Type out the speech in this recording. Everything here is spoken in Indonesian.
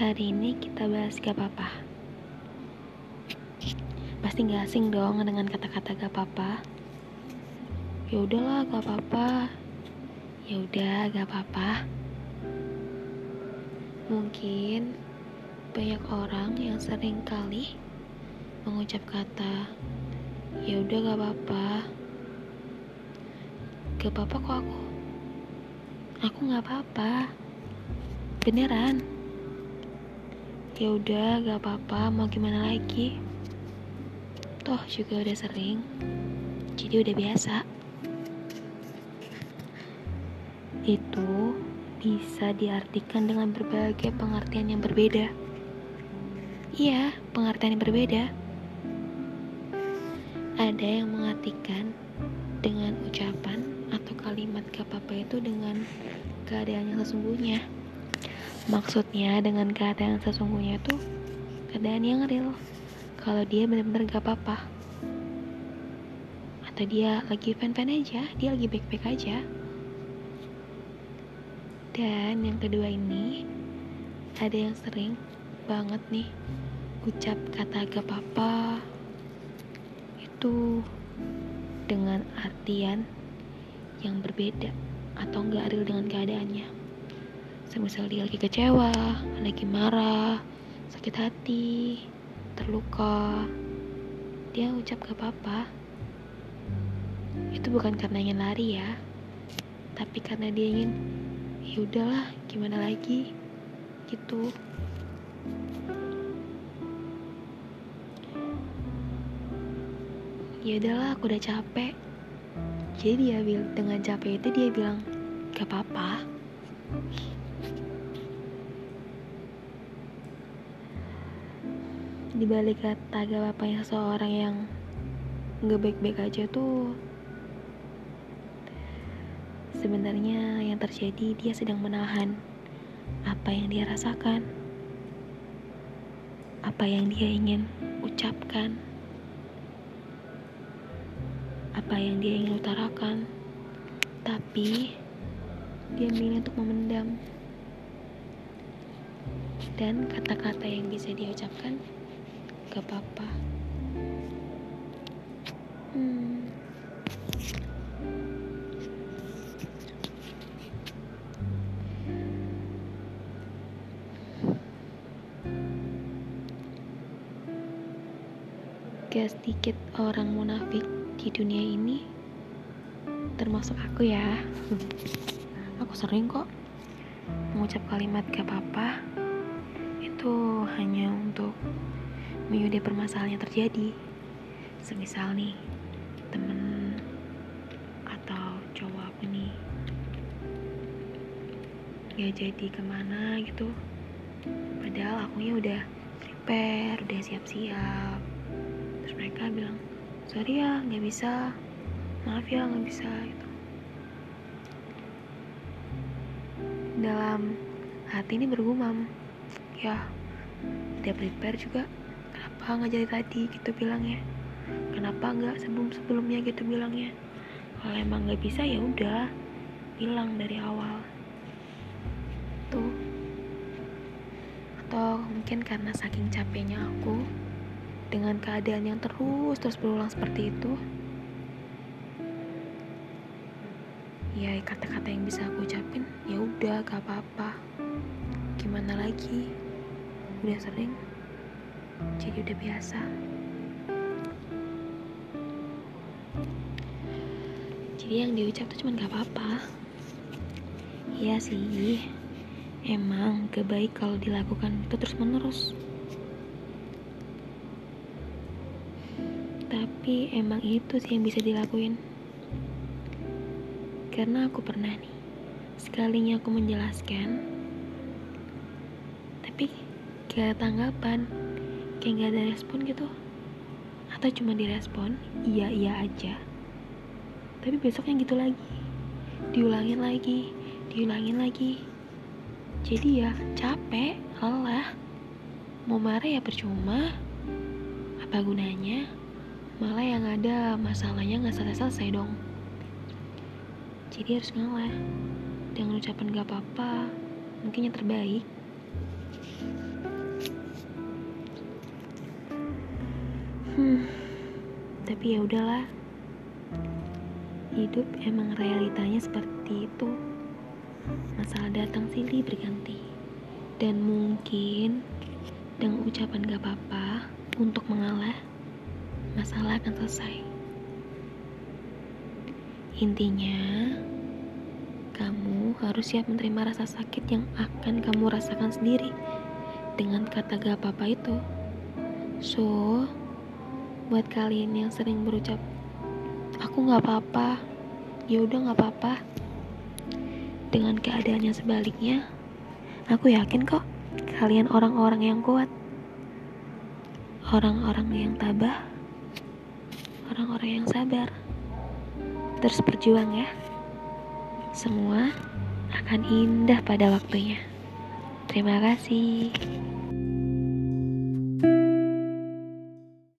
Hari ini kita bahas gak apa-apa. Pasti gak asing dong dengan kata-kata gak apa-apa. Ya udahlah, gak apa-apa. Ya udah, gak apa-apa. Mungkin banyak orang yang sering kali mengucap kata ya udah gak apa-apa. Gak apa-apa kok aku. Aku gak apa-apa. Beneran. Ya udah, gak apa-apa. Mau gimana lagi? Toh juga udah sering. Jadi udah biasa. Itu bisa diartikan dengan berbagai pengertian yang berbeda. Iya, pengertian yang berbeda. Ada yang mengartikan dengan ucapan atau kalimat gak apa-apa itu dengan keadaan yang sesungguhnya. Maksudnya dengan keadaan yang sesungguhnya itu keadaan yang real. Kalau dia benar-benar gak apa-apa. Atau dia lagi fan-fan aja, dia lagi baik-baik aja. Dan yang kedua ini ada yang sering banget nih ucap kata gak apa-apa itu dengan artian yang berbeda atau nggak adil dengan keadaannya. Semisal dia lagi kecewa, lagi marah, sakit hati, terluka, dia ucap gak apa-apa. Itu bukan karena ingin lari ya, tapi karena dia ingin ya udahlah gimana lagi gitu. ya udahlah aku udah capek jadi dia dengan capek itu dia bilang gak apa-apa di balik kata gak seseorang yang gak baik-baik aja tuh sebenarnya yang terjadi dia sedang menahan apa yang dia rasakan apa yang dia ingin ucapkan apa yang dia ingin utarakan, tapi dia memilih untuk memendam. Dan kata-kata yang bisa dia ucapkan, gak apa-apa. Hmm. Gak sedikit orang munafik di dunia ini termasuk aku ya aku sering kok mengucap kalimat gak apa-apa itu hanya untuk menyudahi permasalahan yang terjadi. Semisal nih temen atau cowok aku nih gak jadi ke mana gitu. Padahal akunya udah prepare udah siap-siap. Terus mereka bilang sorry ya nggak bisa. Maaf ya nggak bisa gitu. Dalam hati ini bergumam ya udah prepare juga kenapa nggak jadi tadi gitu bilangnya? Kenapa nggak sebelum sebelumnya gitu bilangnya? Kalau emang nggak bisa ya udah bilang dari awal. Tuh. Atau mungkin karena saking capeknya aku dengan keadaan yang terus terus berulang seperti itu. Ya kata-kata yang bisa aku ucapin ya udah gak apa-apa. Gimana lagi? Udah sering jadi udah biasa. Jadi yang diucap tuh cuma gak apa-apa. Iya sih. Emang gak baik kalau dilakukan itu terus menerus tapi emang itu sih yang bisa dilakuin. Karena aku pernah nih sekalinya aku menjelaskan tapi gak tanggapan kayak gak ada respon gitu. Atau cuma direspon iya iya aja. Tapi besoknya gitu lagi. Diulangin lagi diulangin lagi. Jadi ya capek lelah. Mau marah ya percuma. Apa gunanya? Malah yang ada masalahnya nggak selesai-selesai dong. Jadi harus ngalah. Dengan ucapan gak apa-apa mungkin yang terbaik Hmm, tapi ya udahlah. Hidup emang realitanya seperti itu. Masalah datang silih berganti. Dan mungkin dengan ucapan gak apa-apa untuk mengalah, masalah akan selesai. Intinya, kamu harus siap menerima rasa sakit yang akan kamu rasakan sendiri dengan kata gak apa-apa itu. So, buat kalian yang sering berucap, aku gak apa-apa, ya udah gak apa-apa. Dengan keadaan yang sebaliknya, aku yakin kok kalian orang-orang yang kuat. Orang-orang yang tabah, orang-orang yang sabar. Terus berjuang ya. Semua akan indah pada waktunya. Terima kasih.